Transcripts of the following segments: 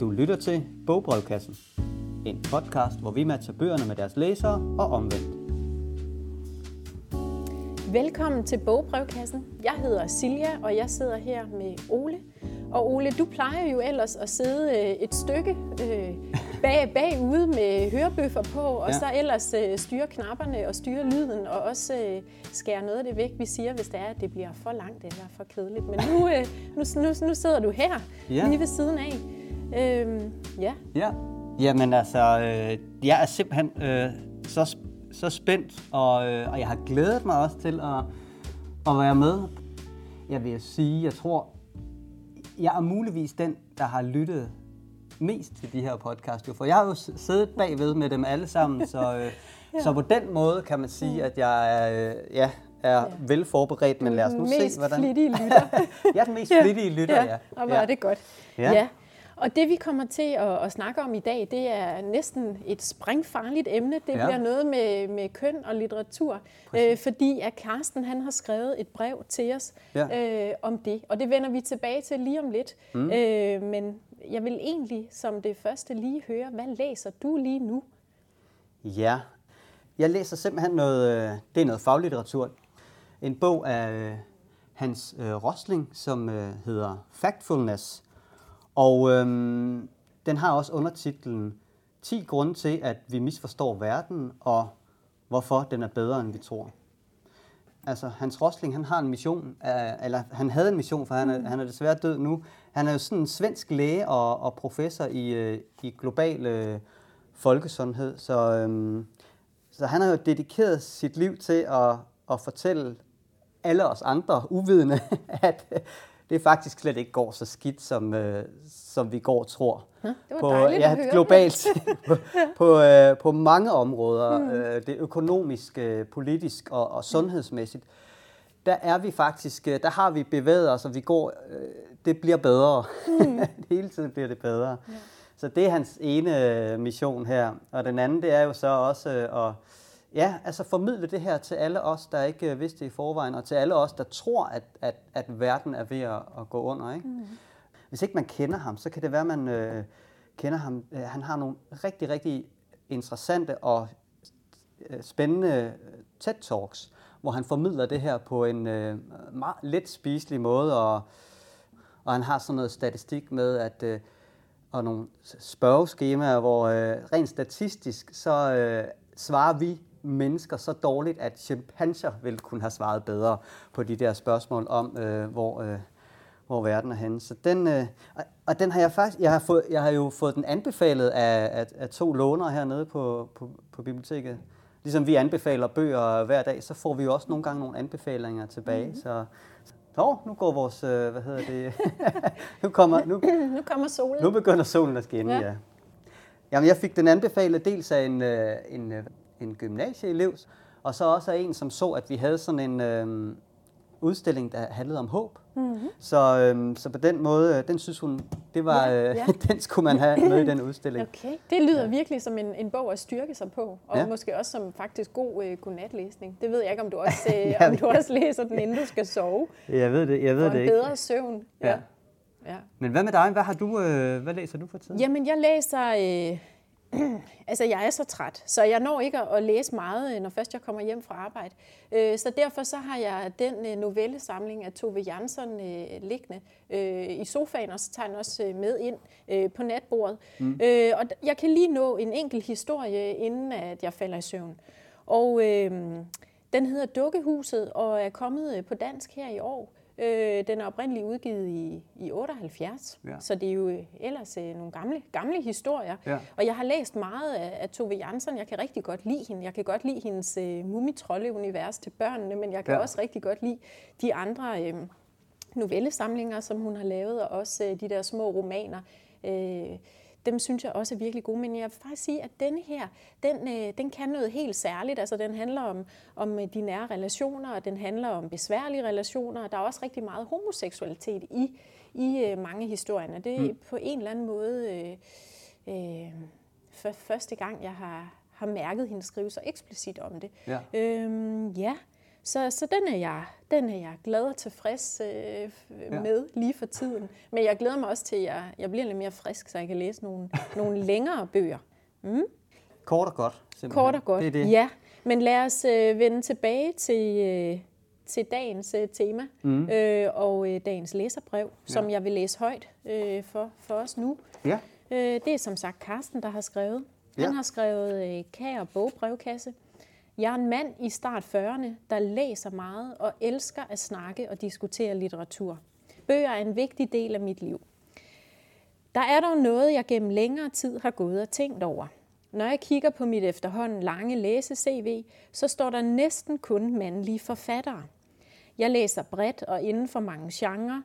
Du lytter til Bogbrevkassen. En podcast, hvor vi matcher bøgerne med deres læsere og omvendt. Velkommen til Bogbrevkassen. Jeg hedder Silja, og jeg sidder her med Ole. Og Ole, du plejer jo ellers at sidde øh, et stykke øh, bag, bagude med hørebøffer på, og ja. så ellers øh, styre knapperne og styre lyden, og også skære noget af det væk, vi siger, hvis det er, at det bliver for langt eller for kedeligt. Men nu, nu, nu, nu sidder du her, ja. lige ved siden af. Øhm, ja. ja. Jamen altså, øh, jeg er simpelthen øh, så, så spændt, og, øh, og jeg har glædet mig også til at, at være med. Jeg vil sige, jeg tror, jeg er muligvis den, der har lyttet mest til de her podcast, for jeg har jo siddet bagved med dem alle sammen, så, øh, ja. så på den måde kan man sige, at jeg er, øh, ja, er ja. velforberedt, men lad os nu se, hvordan... Flittige lytter. jeg er den mest flittige lytter, ja. ja. Og var ja. det godt. Ja. ja. Og det vi kommer til at, at snakke om i dag, det er næsten et springfarligt emne. Det ja. bliver noget med, med køn og litteratur, øh, fordi at Karsten han har skrevet et brev til os ja. øh, om det. Og det vender vi tilbage til lige om lidt. Mm. Øh, men jeg vil egentlig som det første lige høre, hvad læser du lige nu? Ja, jeg læser simpelthen noget, øh, det er noget faglitteratur. En bog af øh, Hans øh, Rosling, som hedder Factfulness. Og øhm, den har også undertitlen 10 grunde til, at vi misforstår verden, og hvorfor den er bedre, end vi tror. Altså, Hans Rosling, han har en mission, eller han havde en mission, for han er, han er desværre død nu. Han er jo sådan en svensk læge og, og professor i, øh, i global øh, folkesundhed, så, øhm, så han har jo dedikeret sit liv til at, at fortælle alle os andre uvidende, at det faktisk slet ikke går så skidt, som, øh, som vi går tror. Ja, det var på, dejligt ja, at høre. globalt på, på, øh, på mange områder. Mm. Øh, det økonomisk, politisk og, og sundhedsmæssigt. Der er vi faktisk, øh, der har vi bevæget os, og vi går, øh, det bliver bedre. Mm. Hele tiden bliver det bedre. Ja. Så det er hans ene øh, mission her. Og den anden, det er jo så også øh, at Ja, altså formidle det her til alle os, der ikke øh, vidste det i forvejen, og til alle os, der tror, at, at, at verden er ved at, at gå under. Ikke? Mm. Hvis ikke man kender ham, så kan det være, at man øh, kender ham. Øh, han har nogle rigtig, rigtig interessante og øh, spændende TED-talks, hvor han formidler det her på en øh, meget let spiselig måde, og, og han har sådan noget statistik med, at øh, og nogle spørgeskemaer, hvor øh, rent statistisk, så øh, svarer vi mennesker så dårligt, at chimpanser ville kunne have svaret bedre på de der spørgsmål om, øh, hvor, øh, hvor verden er henne. Så den, øh, og den har jeg faktisk, jeg har, fået, jeg har jo fået den anbefalet af, af, af to lånere hernede på, på, på biblioteket. Ligesom vi anbefaler bøger hver dag, så får vi jo også nogle gange nogle anbefalinger tilbage. Mm-hmm. Så, Nå, nu går vores, øh, hvad hedder det, nu kommer, nu, nu kommer solen. Nu begynder solen at skinne, ja. ja. Jamen, jeg fik den anbefalet dels af en, øh, en en gymnasieelev, og så også af en, som så, at vi havde sådan en øh, udstilling, der handlede om håb. Mm-hmm. Så, øh, så på den måde, øh, den synes hun, det var, ja, ja. Øh, den skulle man have med i den udstilling. Okay, det lyder ja. virkelig som en, en bog at styrke sig på, og ja. måske også som faktisk god øh, godnatlæsning. Det ved jeg ikke, om du også, øh, ja, om du også læser den, inden du skal sove. Jeg ved det, jeg ved det ikke. En bedre søvn. Ja. ja. Ja. Men hvad med dig? Hvad, har du, øh, hvad læser du for tiden? Jamen, jeg læser... Øh, altså, jeg er så træt, så jeg når ikke at læse meget, øh, når først jeg kommer hjem fra arbejde. Øh, så derfor så har jeg den øh, novellesamling af Tove Jansson liggende i sofaen, og så tager den også med ind på natbordet. Mm. Og jeg kan lige nå en enkelt historie, inden at jeg falder i søvn. Og den hedder Dukkehuset, og er kommet på dansk her i år. Øh, den er oprindeligt udgivet i, i 78, ja. så det er jo ellers øh, nogle gamle, gamle historier. Ja. Og jeg har læst meget af, af Tove Jansson. Jeg kan rigtig godt lide hende. Jeg kan godt lide hendes øh, mumitrolde-univers til børnene, men jeg kan ja. også rigtig godt lide de andre øh, novellesamlinger, som hun har lavet, og også øh, de der små romaner. Øh, dem synes jeg også er virkelig gode. Men jeg vil faktisk sige, at denne her, den, øh, den kan noget helt særligt. Altså den handler om, om øh, de nære relationer, og den handler om besværlige relationer. Der er også rigtig meget homoseksualitet i, i øh, mange historier. Det er mm. på en eller anden måde øh, øh, for første gang, jeg har, har mærket hende skrive så eksplicit om det. Ja. Øhm, ja. Så, så den, er jeg, den er jeg glad og tilfreds øh, ja. med lige for tiden. Men jeg glæder mig også til, at jeg, jeg bliver lidt mere frisk, så jeg kan læse nogle, nogle længere bøger. Mm? Kort og godt. Simpelthen. Kort og godt, det er det. ja. Men lad os øh, vende tilbage til, øh, til dagens øh, tema mm. øh, og øh, dagens læserbrev, ja. som jeg vil læse højt øh, for, for os nu. Ja. Øh, det er som sagt Karsten, der har skrevet. Han ja. har skrevet øh, Kær bogbrevkasse. Jeg er en mand i start 40'erne, der læser meget og elsker at snakke og diskutere litteratur. Bøger er en vigtig del af mit liv. Der er dog noget, jeg gennem længere tid har gået og tænkt over. Når jeg kigger på mit efterhånden lange læse-CV, så står der næsten kun mandlige forfattere. Jeg læser bredt og inden for mange genrer,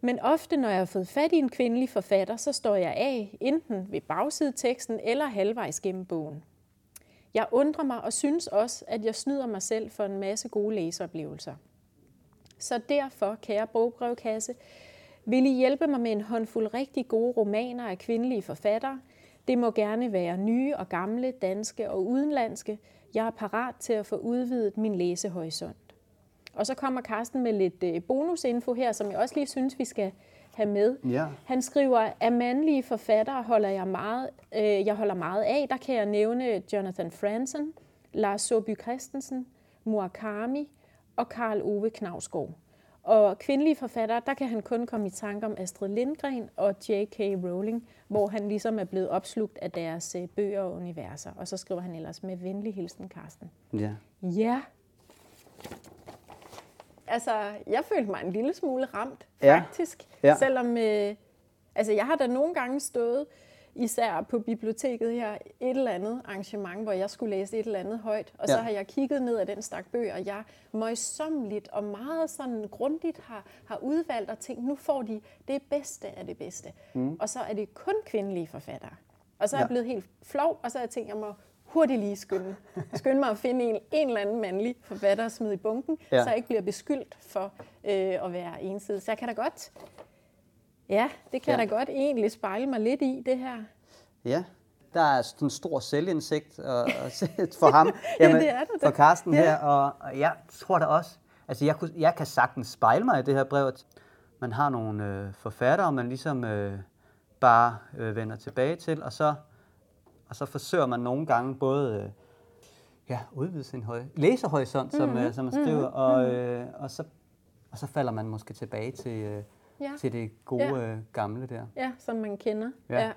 men ofte når jeg har fået fat i en kvindelig forfatter, så står jeg af enten ved bagsideteksten eller halvvejs gennem bogen. Jeg undrer mig og synes også, at jeg snyder mig selv for en masse gode læseoplevelser. Så derfor, kære bogbrevkasse, vil I hjælpe mig med en håndfuld rigtig gode romaner af kvindelige forfattere. Det må gerne være nye og gamle, danske og udenlandske. Jeg er parat til at få udvidet min læsehorisont. Og så kommer Carsten med lidt øh, bonusinfo her, som jeg også lige synes, vi skal have med. Ja. Han skriver, at mandlige forfattere holder jeg meget, øh, jeg holder meget af. Der kan jeg nævne Jonathan Franzen, Lars Soby Christensen, Murakami og Karl Ove Knavsgaard. Og kvindelige forfattere, der kan han kun komme i tanke om Astrid Lindgren og J.K. Rowling, hvor han ligesom er blevet opslugt af deres øh, bøger og universer. Og så skriver han ellers med venlig hilsen, Karsten. Ja. Ja, altså, jeg følte mig en lille smule ramt, faktisk. Ja. Selvom, øh, altså, jeg har da nogle gange stået, især på biblioteket her, et eller andet arrangement, hvor jeg skulle læse et eller andet højt. Og ja. så har jeg kigget ned af den stak bøger, og jeg møjsommeligt og meget sådan grundigt har, har udvalgt og tænkt, nu får de det bedste af det bedste. Mm. Og så er det kun kvindelige forfattere. Og så er ja. jeg blevet helt flov, og så har jeg tænkt, jeg må hurtigt lige skynde, skynde mig at finde en, en eller anden mandlig forfatter at smide i bunken, ja. så jeg ikke bliver beskyldt for øh, at være ensidig. Så jeg kan da godt, ja, det kan ja. jeg da godt egentlig spejle mig lidt i, det her. Ja, der er sådan en stor selvindsigt og, og for ham, Jamen, ja, det er det, for Karsten ja. her, og, og jeg tror da også, altså jeg, kunne, jeg kan sagtens spejle mig i det her brev, at man har nogle øh, forfattere, man ligesom øh, bare øh, vender tilbage til, og så og så forsøger man nogle gange både øh, ja, udvide sin høj, læsehorisont, som, mm-hmm. som man skriver, mm-hmm. og, mhm. øh, og, så, og så falder man måske tilbage til, øh, ja. til det gode ja. øh, gamle der. Ja, som man kender. Ja. ja.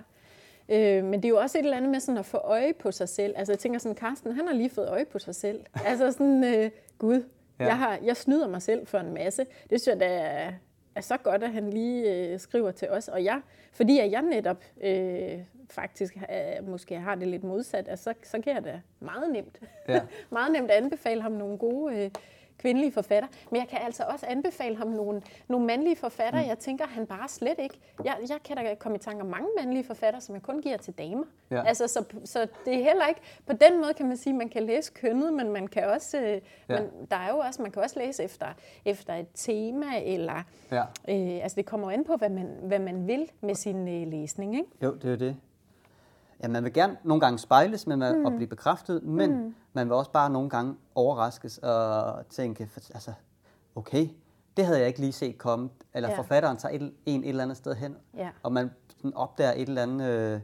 Øh, men det er jo også et eller andet med sådan at få øje på sig selv. Altså jeg tænker sådan, Carsten, han har lige fået øje på sig selv. altså sådan, øh, gud, ja. jeg, har, jeg snyder mig selv for en masse. Det synes jeg da er, er så godt, at han lige øh, skriver til os. Og jeg, fordi at jeg netop øh, faktisk øh, måske har det lidt modsat, altså, så, så kan jeg da meget nemt, ja. meget nemt anbefale ham nogle gode øh, kvindelige forfatter. Men jeg kan altså også anbefale ham nogle, nogle mandlige forfatter. Mm. Jeg tænker, han bare slet ikke... Jeg, jeg kan da komme i tanke om mange mandlige forfatter, som jeg kun giver til damer. Ja. Altså, så, så det er heller ikke... På den måde kan man sige, at man kan læse kønnet, men man kan også... Øh, ja. man, der er jo også, man kan også læse efter, efter et tema, eller... Ja. Øh, altså, det kommer an på, hvad man, hvad man vil med sin øh, læsning, ikke? Jo, det er det ja, man vil gerne nogle gange spejles med mm. at blive bekræftet, men mm. man vil også bare nogle gange overraskes og tænke, altså, okay, det havde jeg ikke lige set komme. Eller ja. forfatteren tager et, en et eller andet sted hen, ja. og man sådan opdager et eller andet, øh,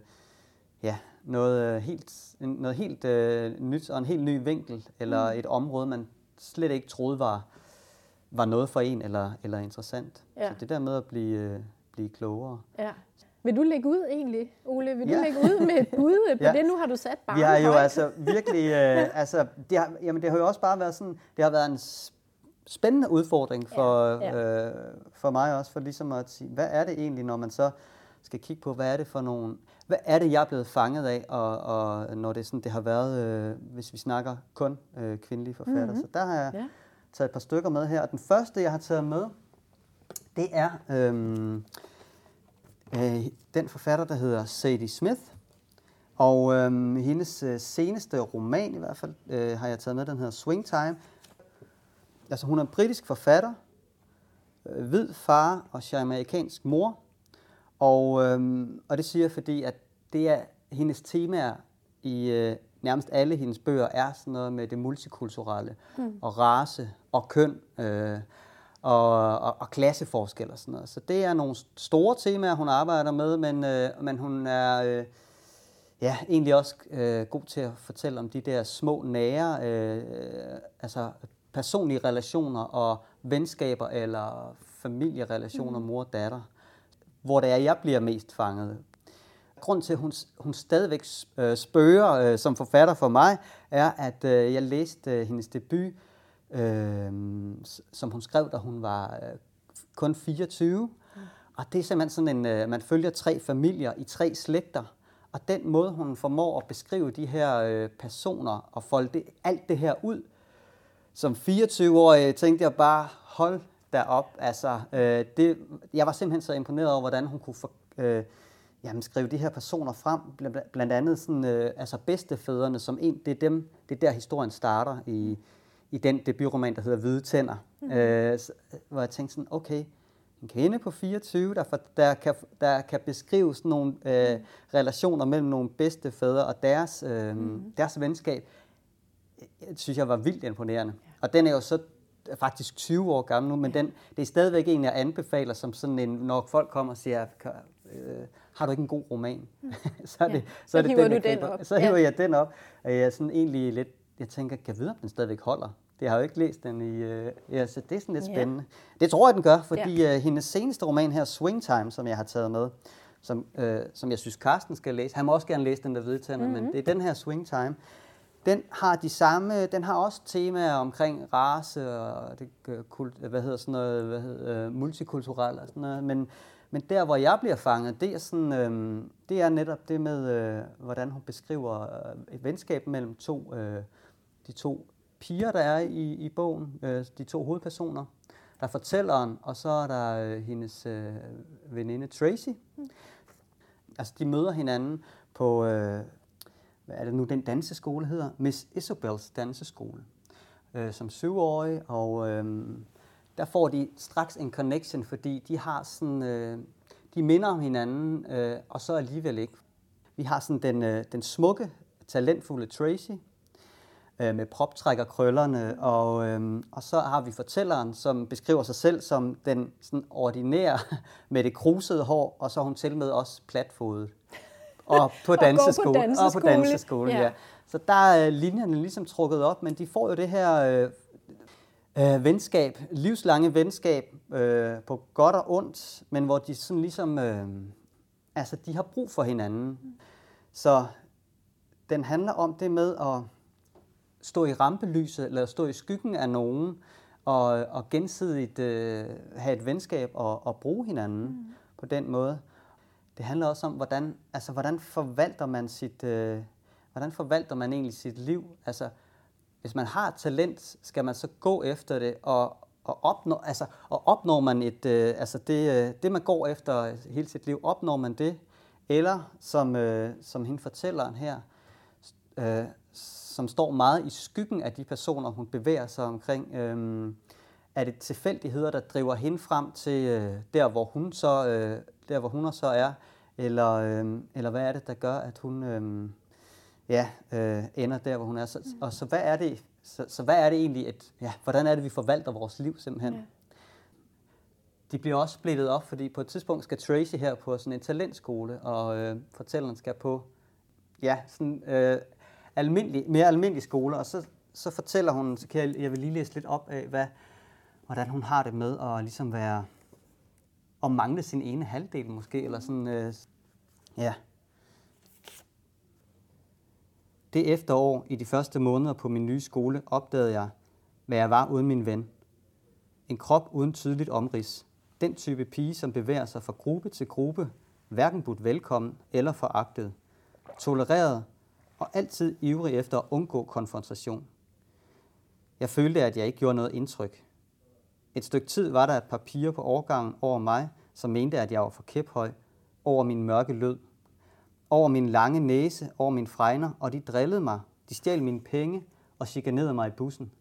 ja, noget helt, noget helt øh, nyt og en helt ny vinkel, eller mm. et område, man slet ikke troede var, var noget for en eller, eller interessant. Ja. Så det der med at blive, øh, blive klogere. Ja. Vil du lægge ud egentlig, Ole? Vil ja. du lægge ud med et bud på ja. det? Nu har du sat bare Vi har jo højt. altså virkelig... Øh, altså, det, har, jamen, det har jo også bare været sådan... Det har været en spændende udfordring for, ja. Ja. Øh, for mig også, for ligesom at sige, hvad er det egentlig, når man så skal kigge på, hvad er det for nogle... Hvad er det, jeg er blevet fanget af, og, og når det, sådan, det har været, øh, hvis vi snakker kun øh, kvindelige forfattere. Mm-hmm. Så der har jeg ja. taget et par stykker med her. Og den første, jeg har taget med, det er... Øh, øh, den forfatter, der hedder Sadie Smith. Og øh, hendes øh, seneste roman i hvert fald, øh, har jeg taget med, den hedder Swing Time. Altså hun er en britisk forfatter, øh, hvid far og jamaikansk mor. Og, øh, og det siger jeg, fordi at det er hendes temaer i øh, nærmest alle hendes bøger er sådan noget med det multikulturelle, mm. og race, og køn, øh, og, og, og klasseforskel og sådan noget. Så det er nogle store temaer, hun arbejder med, men, øh, men hun er øh, ja, egentlig også øh, god til at fortælle om de der små nære, øh, altså personlige relationer og venskaber eller familierelationer, mm. mor og datter, hvor det er, jeg bliver mest fanget. Grund til, at hun, hun stadigvæk øh, spørger øh, som forfatter for mig, er, at øh, jeg læste øh, hendes debut, øh, som hun skrev, da hun var øh, kun 24. Mm. Og det er simpelthen sådan en, øh, man følger tre familier i tre slægter. Og den måde, hun formår at beskrive de her øh, personer og folde det, alt det her ud, som 24-årig tænkte jeg bare, hold da op. Altså, øh, det, jeg var simpelthen så imponeret over, hvordan hun kunne for, øh, jamen, skrive de her personer frem. Blandt andet sådan, øh, altså bedstefædrene, som en, det er dem, det er der historien starter i, i den debutroman, der hedder Hvide Tænder. Mm. Øh, hvor jeg tænkte sådan, okay, en kvinde på 24, der, for, der, kan, der kan beskrive sådan nogle øh, relationer mellem nogle bedstefædre og deres, øh, mm. deres venskab, det synes jeg var vildt imponerende. Ja. Og den er jo så faktisk 20 år gammel nu, men den, det er stadigvæk en, jeg anbefaler, som sådan en, når folk kommer og siger, øh, har du ikke en god roman? Mm. så er det, ja. så, er det den, du den op. Så hiver ja. jeg den op, og jeg er sådan egentlig lidt, jeg tænker, kan jeg vide, om den stadigvæk holder? Det har jeg jo ikke læst den i, øh, ja, så det er sådan lidt spændende. Ja. Det tror jeg, den gør, fordi ja. øh, hendes seneste roman her, Swing Time, som jeg har taget med, som, øh, som jeg synes, Carsten skal læse. Han må også gerne læse den der vedtænder, mm-hmm. men det er den her Swing Time, den har de samme, den har også temaer omkring race og det, kult, hvad hedder sådan noget, hvad hedder, multikulturelt og sådan noget, men, men der, hvor jeg bliver fanget, det er, sådan, øh, det er netop det med, øh, hvordan hun beskriver øh, et venskab mellem to, øh, de to piger, der er i, i bogen, øh, de to hovedpersoner. Der er fortælleren, og så er der øh, hendes øh, veninde Tracy. Mm. Altså, de møder hinanden på, øh, hvad er det nu, den danseskole hedder? Miss Isabels danseskole, øh, som syvårige, og øh, der får de straks en connection, fordi de har sådan, øh, de minder om hinanden, øh, og så alligevel ikke. Vi har sådan den, øh, den smukke, talentfulde Tracy, øh, med proptrækker krøllerne, og, øh, og så har vi fortælleren, som beskriver sig selv som den sådan ordinære med det krusede hår, og så er hun til med også platfodet og på danseskole. og, på danseskole. og på danseskole, ja. ja. Så der er linjerne ligesom trukket op, men de får jo det her øh, øh, venskab, livslange venskab øh, på godt og ondt, men hvor de sådan ligesom, øh, altså de har brug for hinanden. Så den handler om det med at stå i rampelyset, eller stå i skyggen af nogen, og, og gensidigt øh, have et venskab og, og bruge hinanden mm. på den måde det handler også om, hvordan, altså, hvordan forvalter man sit, øh, hvordan forvalter man egentlig sit liv? Altså, hvis man har talent, skal man så gå efter det, og, og, opnå, altså, og opnår man et, øh, altså det, øh, det, man går efter hele sit liv, opnår man det? Eller, som, øh, som hende fortælleren her, øh, som står meget i skyggen af de personer, hun bevæger sig omkring, øh, er det tilfældigheder, der driver hende frem til øh, der, hvor hun så øh, der, hvor hun så er, eller, øh, eller hvad er det, der gør, at hun øh, ja, øh, ender der, hvor hun er. Så, og så hvad er det, så, så hvad er det egentlig, at, ja, hvordan er det, vi forvalter vores liv simpelthen? Ja. De bliver også splittet op, fordi på et tidspunkt skal Tracy her på sådan en talentskole, og øh, fortælleren skal på ja, sådan, øh, almindelig, mere almindelig skole, og så, så fortæller hun, så kan jeg, jeg vil lige læse lidt op af, hvad, hvordan hun har det med at ligesom være at mangle sin ene halvdel måske, eller sådan, øh, ja. Det efterår i de første måneder på min nye skole opdagede jeg, hvad jeg var uden min ven. En krop uden tydeligt omrids. Den type pige, som bevæger sig fra gruppe til gruppe, hverken budt velkommen eller foragtet. Tolereret og altid ivrig efter at undgå konfrontation. Jeg følte, at jeg ikke gjorde noget indtryk. Et stykke tid var der et papir på overgangen over mig, som mente, at jeg var for kæphøj, over min mørke lød, over min lange næse, over min fregner, og de drillede mig. De stjal mine penge og chikanerede mig i bussen.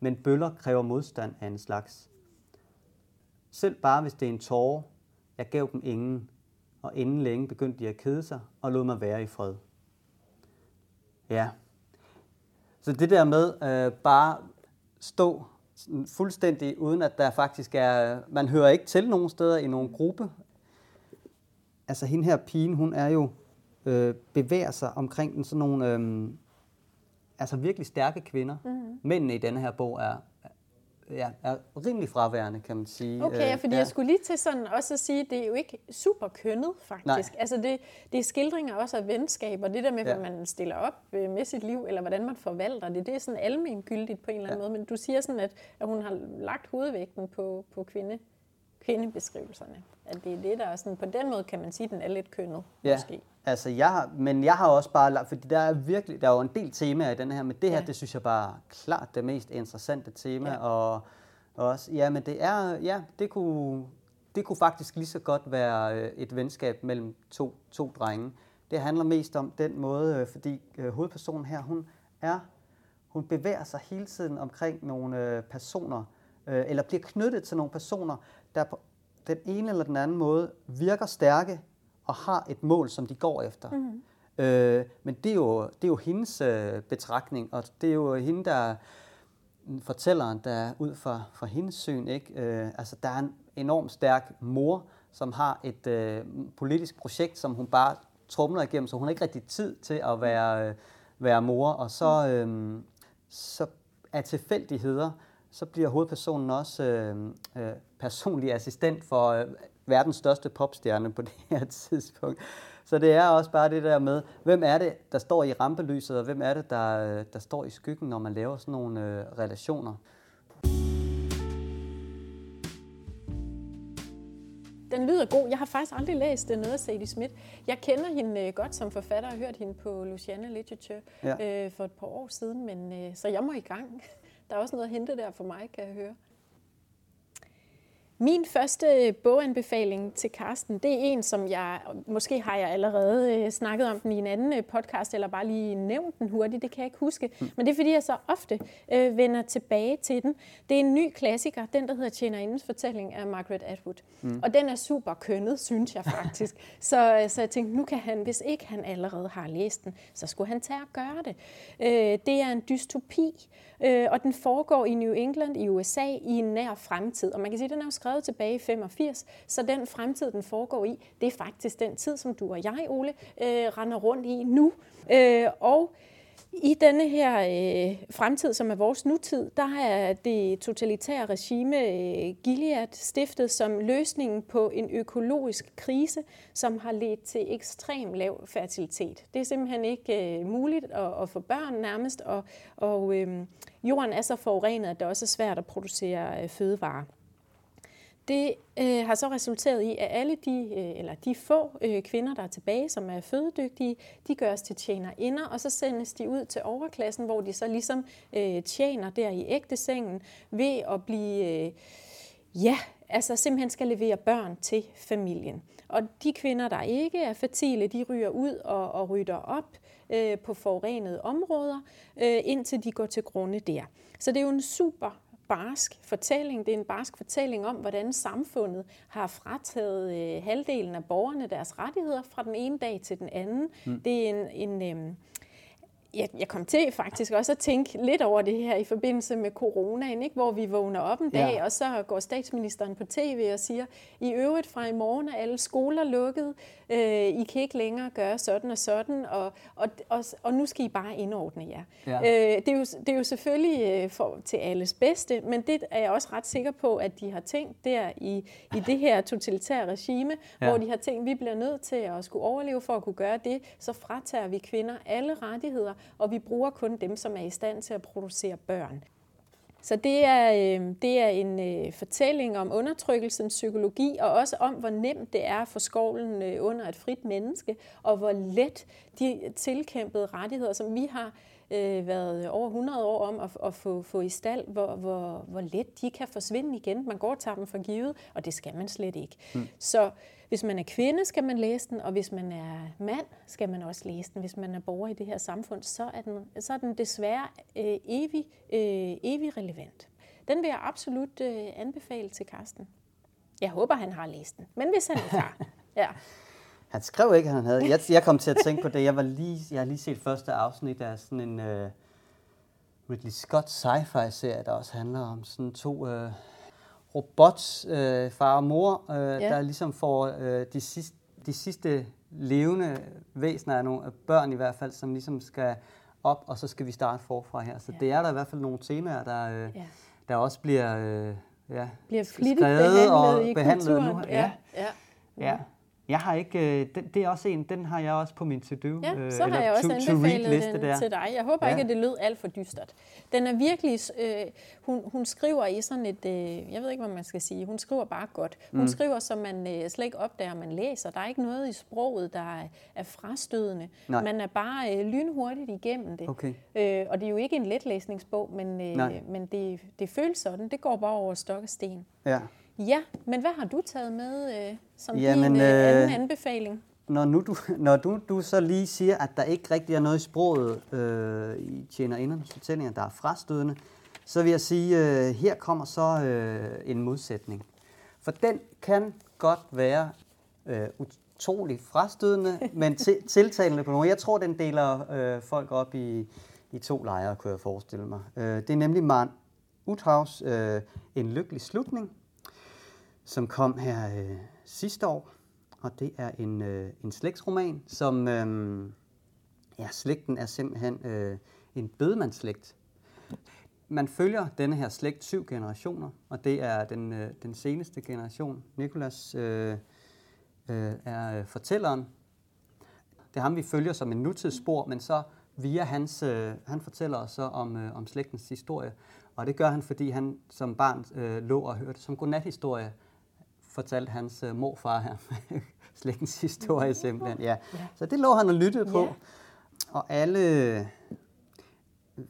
Men bøller kræver modstand af en slags. Selv bare hvis det er en tårer, jeg gav dem ingen, og inden længe begyndte de at kede sig og lod mig være i fred. Ja, Så det der med øh, bare stå fuldstændig, uden at der faktisk er... Man hører ikke til nogen steder i nogen gruppe. Altså hende her pigen, hun er jo øh, bevæger sig omkring den sådan nogle øh, altså virkelig stærke kvinder. Mm-hmm. Mændene i denne her bog er, ja, er rimelig fraværende, kan man sige. Okay, ja, fordi ja. jeg skulle lige til sådan også at sige, at det er jo ikke super kønnet, faktisk. Nej. Altså det, det er skildringer også af venskab, og det der med, ja. hvordan man stiller op øh, med sit liv, eller hvordan man forvalter det, det er sådan almengyldigt på en eller anden ja. måde. Men du siger sådan, at, at hun har lagt hovedvægten på, på kvinde, kvindebeskrivelserne. At det er det, der er sådan, på den måde kan man sige, at den er lidt kønnet, ja. måske. Altså, jeg har, men jeg har også bare, fordi der er virkelig, der er jo en del temaer i den her, men det her, ja. det synes jeg bare er klart det mest interessante tema, ja. og også, ja, men det er, ja, det kunne, det kunne faktisk lige så godt være øh, et venskab mellem to, to drenge. Det handler mest om den måde, øh, fordi øh, hovedpersonen her, hun er, hun bevæger sig hele tiden omkring nogle personer, eller bliver knyttet til nogle personer, der på den ene eller den anden måde virker stærke, og har et mål, som de går efter. Mm. Øh, men det er jo, det er jo hendes øh, betragtning, og det er jo hende, der fortælleren, der ud fra, fra hendes syn. Ikke? Øh, altså, der er en enormt stærk mor, som har et øh, politisk projekt, som hun bare trumler igennem, så hun har ikke rigtig tid til at være, øh, være mor. Og så, øh, så af tilfældigheder, så bliver hovedpersonen også øh, øh, personlig assistent for øh, verdens største popstjerne på det her tidspunkt. Så det er også bare det der med, hvem er det, der står i rampelyset, og hvem er det, der, der står i skyggen, når man laver sådan nogle øh, relationer. Den lyder god. Jeg har faktisk aldrig læst noget af Sadie Smith. Jeg kender hende øh, godt som forfatter og har hørt hende på Luciana Literature ja. øh, for et par år siden, men øh, så jeg må i gang. Der er også noget at hente der for mig, kan jeg høre. Min første boganbefaling til Karsten, det er en, som jeg, måske har jeg allerede øh, snakket om den i en anden øh, podcast, eller bare lige nævnt den hurtigt, det kan jeg ikke huske. Mm. Men det er, fordi jeg så ofte øh, vender tilbage til den. Det er en ny klassiker, den der hedder Tjenerindens fortælling af Margaret Atwood. Mm. Og den er super kønnet, synes jeg faktisk. så, øh, så jeg tænkte, nu kan han, hvis ikke han allerede har læst den, så skulle han tage og gøre det. Øh, det er en dystopi, øh, og den foregår i New England i USA i en nær fremtid. Og man kan sige, at den er jo skrevet tilbage i 85, så den fremtid, den foregår i, det er faktisk den tid, som du og jeg, Ole, øh, render rundt i nu. Øh, og i denne her øh, fremtid, som er vores nutid, der er det totalitære regime øh, Gilead stiftet som løsningen på en økologisk krise, som har ledt til ekstrem lav fertilitet. Det er simpelthen ikke øh, muligt at, at få børn nærmest, og, og øh, jorden er så forurenet, at det også er svært at producere øh, fødevarer. Det øh, har så resulteret i, at alle de, øh, eller de få øh, kvinder, der er tilbage, som er fødedygtige, de gøres til tjenerinder, og så sendes de ud til overklassen, hvor de så ligesom øh, tjener der i ægtesengen ved at blive, øh, ja, altså simpelthen skal levere børn til familien. Og de kvinder, der ikke er fertile, de ryger ud og, og rytter op øh, på forurenede områder, øh, indtil de går til grunde der. Så det er jo en super barsk fortælling. Det er en barsk fortælling om, hvordan samfundet har frataget øh, halvdelen af borgerne deres rettigheder fra den ene dag til den anden. Mm. Det er en, en øh, jeg, jeg kom til faktisk også at tænke lidt over det her i forbindelse med coronaen, ikke? hvor vi vågner op en dag, ja. og så går statsministeren på tv og siger, i øvrigt fra i morgen er alle skoler lukket, øh, I kan ikke længere gøre sådan og sådan, og, og, og, og nu skal I bare indordne jer. Ja. Øh, det, er jo, det er jo selvfølgelig øh, for, til alles bedste, men det er jeg også ret sikker på, at de har tænkt der i, i det her totalitære regime, ja. hvor de har tænkt, vi bliver nødt til at skulle overleve for at kunne gøre det, så fratager vi kvinder alle rettigheder, og vi bruger kun dem, som er i stand til at producere børn. Så det er, øh, det er en øh, fortælling om undertrykkelsens psykologi, og også om, hvor nemt det er for skovlen øh, under et frit menneske, og hvor let de tilkæmpede rettigheder, som vi har øh, været over 100 år om at, at få, få i stald, hvor, hvor, hvor let de kan forsvinde igen. Man går og tager dem for givet, og det skal man slet ikke. Mm. Så hvis man er kvinde, skal man læse den, og hvis man er mand, skal man også læse den. Hvis man er borger i det her samfund, så er den, så er den desværre øh, evig, øh, evig relevant. Den vil jeg absolut øh, anbefale til Karsten. Jeg håber, han har læst den, men hvis han ikke har, ja. Han skrev ikke, han havde. Jeg, jeg kom til at tænke på det. Jeg, var lige, jeg har lige set første afsnit af sådan en, øh, Ridley Scott sci-fi-serie, der også handler om sådan to øh, robots, øh, far og mor, øh, ja. der ligesom får øh, de, sidste, de sidste levende væsener af nogle af børn i hvert fald, som ligesom skal op, og så skal vi starte forfra her. Så ja. det er der i hvert fald nogle temaer, der, øh, ja. der også bliver, øh, ja, bliver flittigt behandlet og i behandlet kulturen. nu. Ja. Ja. Ja. ja. Jeg har ikke, øh, den, det er også en, den har jeg også på min to-do. Ja, øh, så har jeg også to, anbefalet to den der. til dig. Jeg håber ja. ikke, at det lød alt for dystert. Den er virkelig, øh, hun, hun skriver i sådan et, øh, jeg ved ikke, hvad man skal sige, hun skriver bare godt. Hun mm. skriver, som man øh, slet ikke opdager, man læser. Der er ikke noget i sproget, der er, er frastødende. Nej. Man er bare øh, lynhurtigt igennem det. Okay. Øh, og det er jo ikke en letlæsningsbog, men, øh, men det, det føles sådan. Det går bare over stok og sten. Ja. Ja, men hvad har du taget med øh, som Jamen, din øh, anden øh, anbefaling? Når, nu du, når du, du så lige siger, at der ikke rigtig er noget i sproget øh, i tjenerindernes fortællinger, der er frastødende, så vil jeg sige, øh, her kommer så øh, en modsætning. For den kan godt være øh, utrolig frastødende, men til, tiltalende på nogen. Jeg tror, den deler øh, folk op i, i to lejre, kunne jeg forestille mig. Øh, det er nemlig Maren Uthaus øh, En lykkelig slutning, som kom her øh, sidste år. Og det er en, øh, en slægtsroman, som... Øh, ja, slægten er simpelthen øh, en bødemandsslægt. Man følger denne her slægt syv generationer, og det er den, øh, den seneste generation. Nikolas øh, øh, er øh, fortælleren. Det er ham, vi følger som en nutidsspor, men så via hans, øh, han fortæller os så om, øh, om slægtens historie. Og det gør han, fordi han som barn øh, lå og hørte som godnathistorie fortalte hans uh, morfar her, slægtens historie simpelthen. Ja. ja. Så det lå han og lyttede på. Ja. Og alle,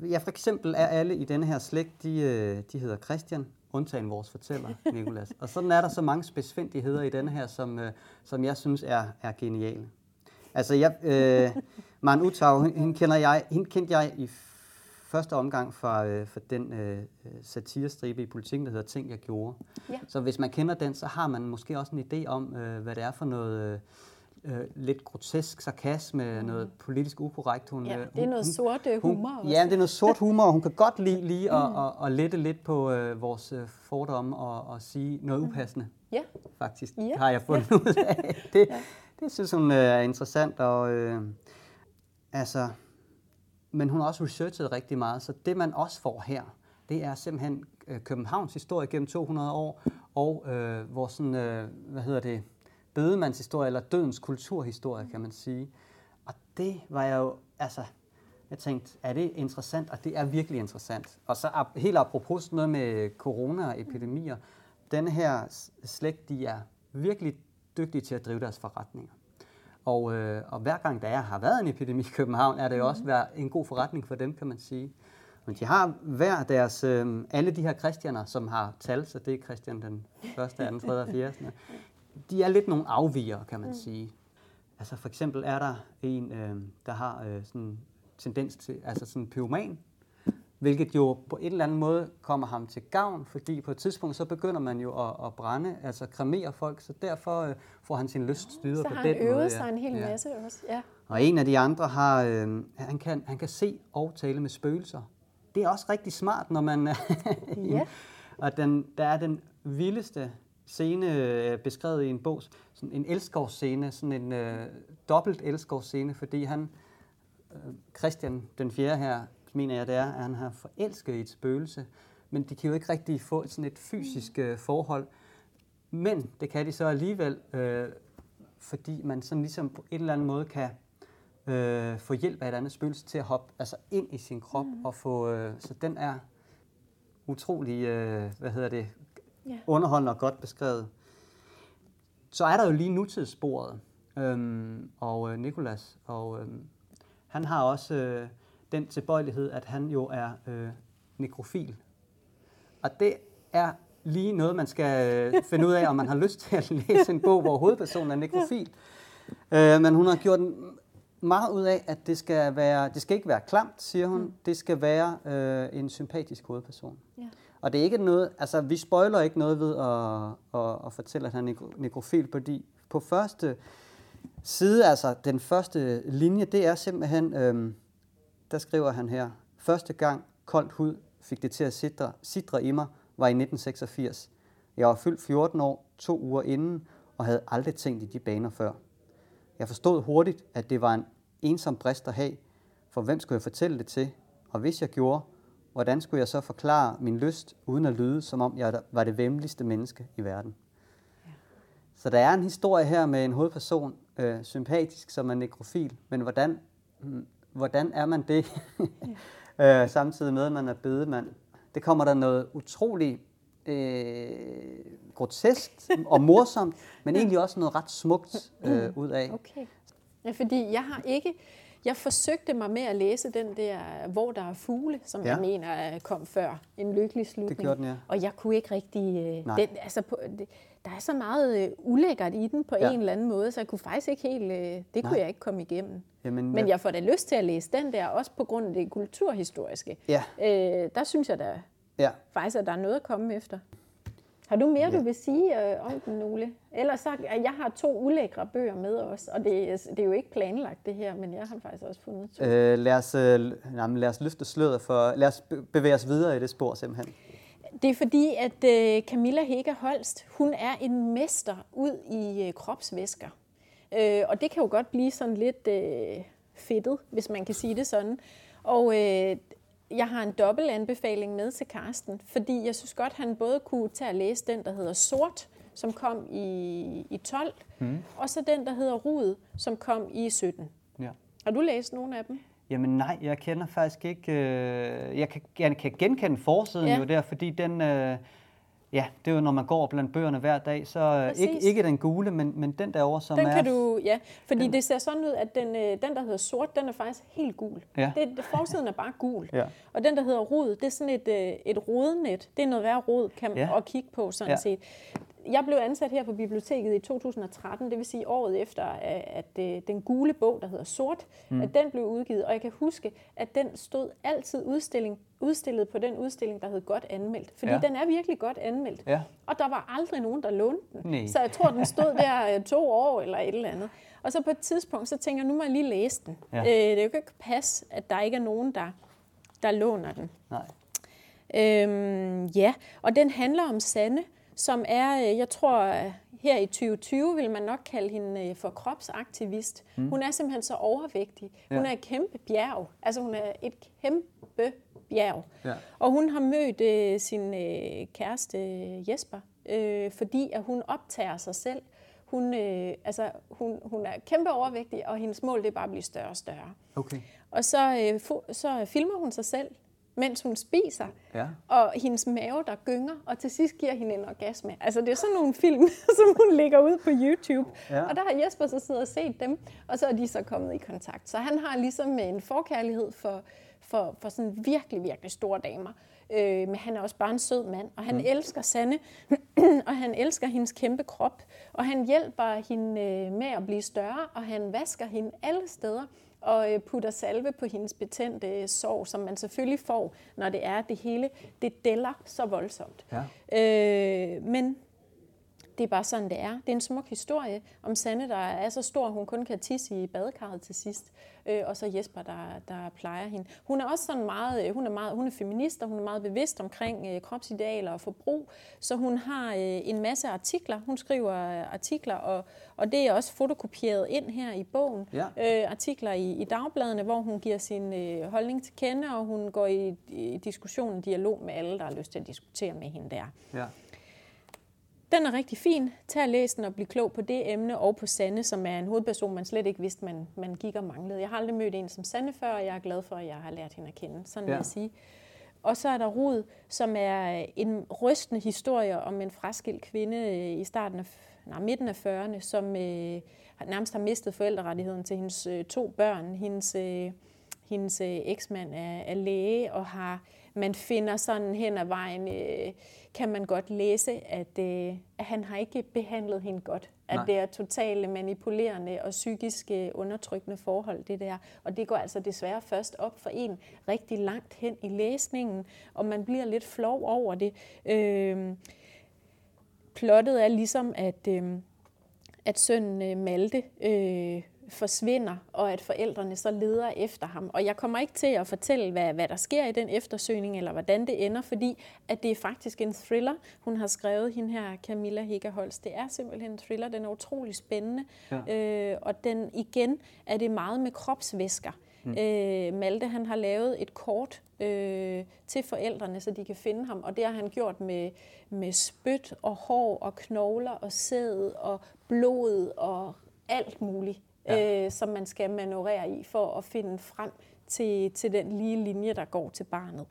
ja for eksempel er alle i denne her slægt, de, øh, de hedder Christian, undtagen vores fortæller, Nikolas. og sådan er der så mange spidsfindigheder i denne her, som, uh, som jeg synes er, er geniale. Altså, jeg, øh, Maren Utau, hende, kender jeg, hende kendte jeg i første omgang fra, øh, for den øh, satirestribe i politikken, der hedder Ting, jeg gjorde. Ja. Så hvis man kender den, så har man måske også en idé om, øh, hvad det er for noget øh, øh lidt grotesk sarkasme, mm. noget politisk ukorrekt. Hun, ja, øh, det er noget sort øh, humor hun, også. Ja, det er noget sort humor, og hun kan godt lide lige mm. at, at, at lette lidt på øh, vores øh, fordomme og, og sige noget mm. upassende. Ja. Faktisk ja. har jeg fundet ja. ud af. Det, ja. det synes hun øh, er interessant, og øh, altså men hun har også researchet rigtig meget, så det man også får her, det er simpelthen øh, Københavns historie gennem 200 år, og øh, vores sådan, øh, hvad hedder det, bedemandshistorie, eller dødens kulturhistorie, kan man sige. Og det var jeg jo, altså, jeg tænkte, er det interessant? Og det er virkelig interessant. Og så helt apropos noget med corona og epidemier, Den her slægt, de er virkelig dygtige til at drive deres forretninger. Og, øh, og hver gang der er, har været en epidemi i København, er det jo også været en god forretning for dem, kan man sige. Men de har hver deres, øh, alle de her kristianer, som har tal, så det er Christian den første, anden, tredje og fjerde. De er lidt nogle afviger, kan man mm. sige. Altså for eksempel er der en, øh, der har øh, sådan tendens til, altså sådan pyroman, hvilket jo på en eller anden måde kommer ham til gavn, fordi på et tidspunkt så begynder man jo at, at brænde, altså kremere folk, så derfor øh, får han sin lyst styret på den måde. Så har han øvet sig en hel ja. masse også, ja. Og en af de andre har, øh, han, kan, han kan se og tale med spøgelser. Det er også rigtig smart, når man... ja. og den, der er den vildeste scene øh, beskrevet i en bog, sådan en elskovsscene, sådan en øh, dobbelt elskovsscene, fordi han, øh, Christian den fjerde her, mener jeg, det er, at han har forelsket et spøgelse. Men de kan jo ikke rigtig få sådan et fysisk øh, forhold. Men det kan de så alligevel, øh, fordi man sådan ligesom på en eller anden måde kan øh, få hjælp af et andet spøgelse til at hoppe altså ind i sin krop mm. og få, øh, så den er utrolig, øh, hvad hedder det, yeah. underholdende og godt beskrevet. Så er der jo lige nutidssporet, øhm, og øh, Nikolas, og øh, han har også øh, den tilbøjelighed, at han jo er øh, nekrofil. Og det er lige noget, man skal øh, finde ud af, om man har lyst til at læse en bog, hvor hovedpersonen er nekrofil. Øh, men hun har gjort meget ud af, at det skal, være, det skal ikke være klamt, siger hun. Mm. Det skal være øh, en sympatisk hovedperson. Ja. Og det er ikke noget, altså vi spoiler ikke noget ved at, at, at fortælle, at han er nekrofil, fordi på første side, altså den første linje, det er simpelthen, øh, der skriver han her, første gang koldt hud fik det til at sidre, sidre i mig, var i 1986. Jeg var fyldt 14 år, to uger inden, og havde aldrig tænkt i de baner før. Jeg forstod hurtigt, at det var en ensom brist at have, for hvem skulle jeg fortælle det til? Og hvis jeg gjorde, hvordan skulle jeg så forklare min lyst, uden at lyde, som om jeg var det vemmeligste menneske i verden? Ja. Så der er en historie her med en hovedperson, øh, sympatisk som en nekrofil, men hvordan, hmm, hvordan er man det, øh, samtidig med, at man er bedemand? Det kommer der noget utroligt øh, grotesk og morsomt, men egentlig også noget ret smukt øh, ud af. Okay. Ja, fordi jeg har ikke... Jeg forsøgte mig med at læse den der, hvor der er fugle, som ja. jeg mener kom før. En lykkelig slutning. Det gjorde den, ja. Og jeg kunne ikke rigtig... Øh, den, altså på, det, der er så meget øh, ulækkert i den på ja. en eller anden måde, så jeg kunne faktisk ikke helt... Øh, det Nej. kunne jeg ikke komme igennem. Jamen, Men jeg får da lyst til at læse den der, også på grund af det kulturhistoriske. Ja. Øh, der synes jeg da ja. faktisk, at der er noget at komme efter. Har du mere, ja. du vil sige øh, om den, Ole? Ellers så, jeg har to ulækre bøger med os, og det, det er jo ikke planlagt det her, men jeg har faktisk også fundet to. Øh, lad, os, øh, jamen, lad os løfte sløret for, lad os bevæge os videre i det spor simpelthen. Det er fordi, at øh, Camilla Hege Holst, hun er en mester ud i øh, kropsvæsker. Øh, og det kan jo godt blive sådan lidt øh, fedtet, hvis man kan sige det sådan. Og øh, jeg har en dobbelt anbefaling med til Karsten, fordi jeg synes godt, han både kunne tage at læse den, der hedder Sort, som kom i, i 12, mm. og så den, der hedder Rud, som kom i 17. Ja. Har du læst nogle af dem? Jamen nej, jeg kender faktisk ikke... Øh, jeg, kan, jeg kan genkende forsiden ja. jo der, fordi den... Øh, Ja, det er jo, når man går blandt bøgerne hver dag, så øh, ikke, ikke den gule, men, men den derovre, som den er... kan du, ja, fordi den, det ser sådan ud, at den, øh, den, der hedder sort, den er faktisk helt gul. Ja. Det, forsiden er bare gul. Ja. Og den, der hedder rod, det er sådan et, øh, et rodnet. Det er noget værre rod kan man, ja. at kigge på, sådan ja. set jeg blev ansat her på biblioteket i 2013, det vil sige året efter, at øh, den gule bog, der hedder Sort, mm. at den blev udgivet. Og jeg kan huske, at den stod altid udstilling, udstillet på den udstilling, der hed Godt Anmeldt. Fordi ja. den er virkelig godt anmeldt. Ja. Og der var aldrig nogen, der lånte den. Nej. Så jeg tror, den stod der øh, to år eller et eller andet. Og så på et tidspunkt, så tænker jeg, nu må jeg lige læse den. Ja. Øh, det er jo ikke passe, at der ikke er nogen, der, der låner den. Nej. Øhm, ja, og den handler om Sande, som er, øh, jeg tror, øh, her i 2020 vil man nok kalde hende øh, for kropsaktivist. Mm. Hun er simpelthen så overvægtig. Ja. Hun er et kæmpe bjerg. Altså hun er et kæmpe bjerg. Ja. Og hun har mødt øh, sin øh, kæreste Jesper, øh, fordi at hun optager sig selv. Hun, øh, altså, hun, hun er kæmpe overvægtig, og hendes mål det er bare at blive større og større. Okay. Og så, øh, så filmer hun sig selv mens hun spiser, ja. og hendes mave, der gynger, og til sidst giver hende en orgasme. Altså, det er sådan nogle film, som hun lægger ud på YouTube. Ja. Og der har Jesper så siddet og set dem, og så er de så kommet i kontakt. Så han har ligesom en forkærlighed for, for, for sådan virkelig, virkelig store damer. Øh, men han er også bare en sød mand, og han mm. elsker Sanne, og han elsker hendes kæmpe krop, og han hjælper hende øh, med at blive større, og han vasker hende alle steder og øh, putter salve på hendes betændte øh, sår, som man selvfølgelig får, når det er det hele. Det dæller så voldsomt. Ja. Øh, men det er bare sådan, det er. Det er en smuk historie om Sanne, der er så stor, hun kun kan tisse i badekarret til sidst. Øh, og så Jesper, der, der plejer hende. Hun er også sådan meget, øh, hun er, meget, hun er feminist, og hun er meget bevidst omkring øh, kropsidealer og forbrug. Så hun har øh, en masse artikler. Hun skriver øh, artikler, og, og det er også fotokopieret ind her i bogen. Ja. Øh, artikler i, i dagbladene, hvor hun giver sin øh, holdning til kende, og hun går i, i diskussion, dialog med alle, der har lyst til at diskutere med hende der. Ja. Den er rigtig fin. Tag og læs den og bliv klog på det emne og på Sande, som er en hovedperson, man slet ikke vidste, man, man gik og manglede. Jeg har aldrig mødt en som Sande før, og jeg er glad for, at jeg har lært hende at kende. Sådan ja. vil jeg sige. Og så er der Rud, som er en rystende historie om en fraskilt kvinde øh, i starten af, nej, midten af 40'erne, som øh, nærmest har mistet forældrerettigheden til hendes øh, to børn. Hendes, øh, hendes øh, eksmand er, er læge og har man finder sådan hen ad vejen, øh, kan man godt læse, at, øh, at han har ikke behandlet hende godt. At Nej. det er totalt manipulerende og psykisk øh, undertrykkende forhold, det der. Og det går altså desværre først op for en rigtig langt hen i læsningen, og man bliver lidt flov over det. Øh, plottet er ligesom, at... Øh, at sønnen øh, Malte øh, forsvinder, og at forældrene så leder efter ham. Og jeg kommer ikke til at fortælle, hvad, hvad der sker i den eftersøgning, eller hvordan det ender, fordi at det er faktisk en thriller, hun har skrevet, hende her Camilla Higgerholz. Det er simpelthen en thriller, den er utrolig spændende, ja. øh, og den igen er det meget med kropsvæsker. Mm. Øh, Malte han har lavet et kort øh, til forældrene, så de kan finde ham, og det har han gjort med, med spyt og hår og knogler og sæd og blod og alt muligt, ja. øh, som man skal manøvrere i for at finde frem til, til den lige linje, der går til barnet.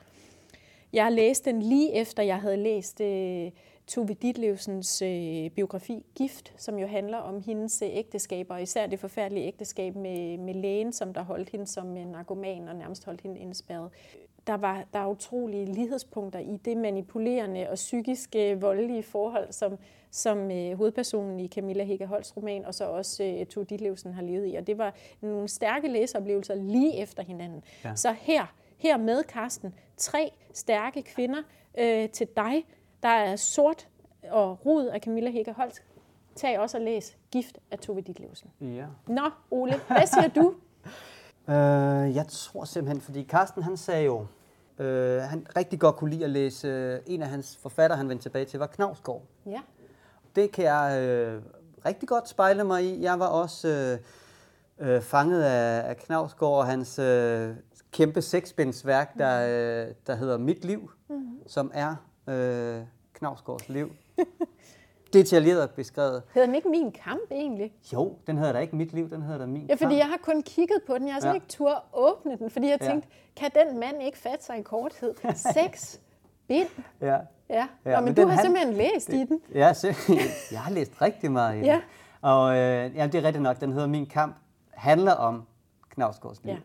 Jeg har læst den lige efter, jeg havde læst øh, Tove Ditlevsens øh, biografi Gift, som jo handler om hendes øh, ægteskab, og især det forfærdelige ægteskab med, med lægen, som der holdt hende som en narkoman og nærmest holdt hende indspærret. Der var der er utrolige lighedspunkter i det manipulerende og psykiske voldelige forhold, som, som øh, hovedpersonen i Camilla Hegge Holts roman, og så også øh, Tove Ditlevsen har levet i. Og det var nogle stærke læseoplevelser lige efter hinanden. Ja. Så her, her med Karsten, tre stærke kvinder øh, til dig, der er sort og rod af Camilla Hegge Holt. Tag også og læs Gift af Tove Ditlevsen. Ja. Nå, Ole, hvad siger du? øh, jeg tror simpelthen, fordi Carsten han sagde jo, øh, han rigtig godt kunne lide at læse, øh, en af hans forfatter, han vendte tilbage til, var Knavsgaard. Ja. Det kan jeg øh, rigtig godt spejle mig i. Jeg var også øh, øh, fanget af, af Knavsgaard og hans øh, kæmpe seksbindsværk, der, øh, der hedder Mit Liv, mm-hmm. som er øh, Knavsgaards liv. Detaljeret beskrevet. Hedder den ikke Min Kamp egentlig? Jo, den hedder da ikke Mit Liv, den hedder da Min Ja, fordi Kamp. jeg har kun kigget på den. Jeg har så ja. ikke tur åbne den, fordi jeg tænkte, ja. kan den mand ikke fatte sig i korthed? Seks bind? Ja. Ja, ja Nå, men, men du har han, simpelthen læst det, i den. Ja, jeg har læst rigtig meget i den. Ja. Og øh, ja, det er rigtigt nok, den hedder Min Kamp, handler om Knavsgaards liv. Ja.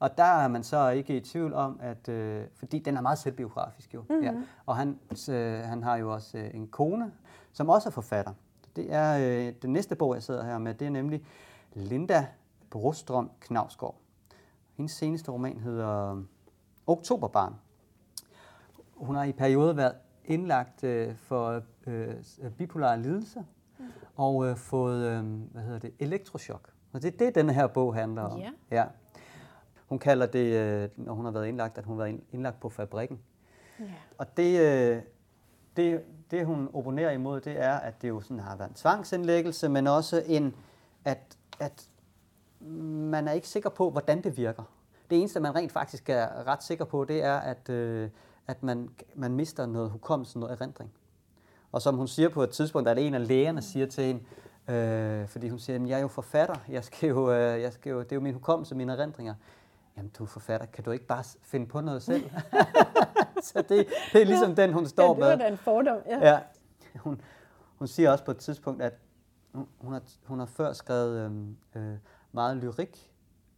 Og der er man så ikke i tvivl om, at øh, fordi den er meget selvbiografisk jo. Mm-hmm. Ja. Og han, øh, han har jo også øh, en kone, som også er forfatter. Det er øh, den næste bog, jeg sidder her med, det er nemlig Linda Brostrøm Knavsgaard. Hendes seneste roman hedder Oktoberbarn. Hun har i perioder været indlagt øh, for øh, bipolar lidelse mm. og øh, fået øh, hvad hedder det, elektrochok. Og det er det, den her bog handler om. Yeah. Ja. Hun kalder det, øh, når hun har været indlagt, at hun har været indlagt på fabrikken. Ja. Og det, øh, det, det, hun opponerer imod, det er, at det jo sådan har været en tvangsindlæggelse, men også en, at, at man er ikke sikker på, hvordan det virker. Det eneste, man rent faktisk er ret sikker på, det er, at, øh, at man, man mister noget hukommelse, noget erindring. Og som hun siger på et tidspunkt, at en af lægerne siger til hende, øh, fordi hun siger, at jeg er jo forfatter, jeg skal jo, øh, jeg skal jo, det er jo min hukommelse, mine erindringer. Jamen, du er forfatter, kan du ikke bare finde på noget selv? så det, det er ligesom den, hun står med. Ja, det er da en fordom, ja. ja. Hun, hun siger også på et tidspunkt, at hun har, hun har før skrevet øh, øh, meget lyrik,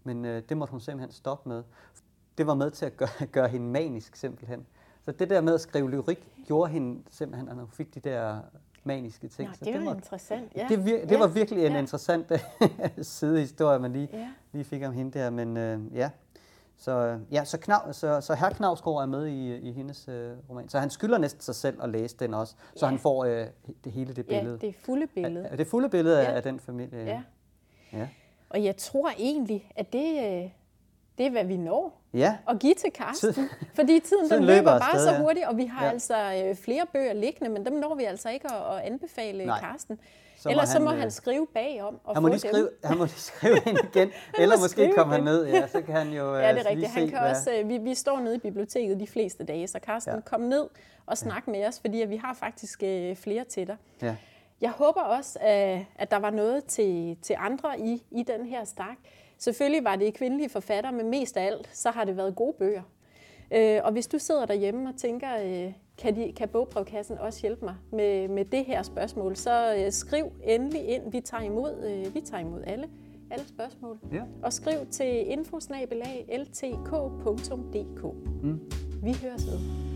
men øh, det måtte hun simpelthen stoppe med. Det var med til at gøre, gøre hende manisk simpelthen. Så det der med at skrive lyrik gjorde hende simpelthen, at hun fik de der maniske ting. Nå, det, så det var interessant. Ja. Det, vir- det ja. var virkelig en ja. interessant sidehistorie, man lige, ja. lige fik om hende der. Men øh, ja, så, ja, så, Knav, så, så herr Knavsgaard er med i, i hendes øh, roman. Så han skylder næsten sig selv at læse den også, så ja. han får øh, det hele det billede. Ja, det fulde billede. Er, er det fulde billede ja. af, af den familie. Ja. ja. Og jeg tror egentlig, at det, øh, det er, hvad vi når ja. at give til Karsten. Tid. Fordi tiden, tiden den løber, løber bare sted, så hurtigt, og vi har ja. altså øh, flere bøger liggende, men dem når vi altså ikke at, at anbefale Nej. Karsten. Så Ellers han, så må øh, han skrive bagom og han må få lige skrive, Han må lige skrive ind igen, eller måske komme ned, ja, så kan han jo Ja, det er øh, rigtigt. Han kan hvad... også, øh, vi, vi står nede i biblioteket de fleste dage, så Carsten, ja. kom ned og snak ja. med os, fordi vi har faktisk øh, flere til dig. Ja. Jeg håber også, at der var noget til, til andre i, i den her stak. Selvfølgelig var det kvindelige forfattere, men mest af alt, så har det været gode bøger. Øh, og hvis du sidder derhjemme og tænker, øh, kan, de, kan bogbrevkassen også hjælpe mig med, med det her spørgsmål, så øh, skriv endelig ind. Vi tager imod, øh, vi tager imod alle, alle spørgsmål. Ja. Og skriv til infosnabelag.ltk.dk. Mm. Vi høres ved.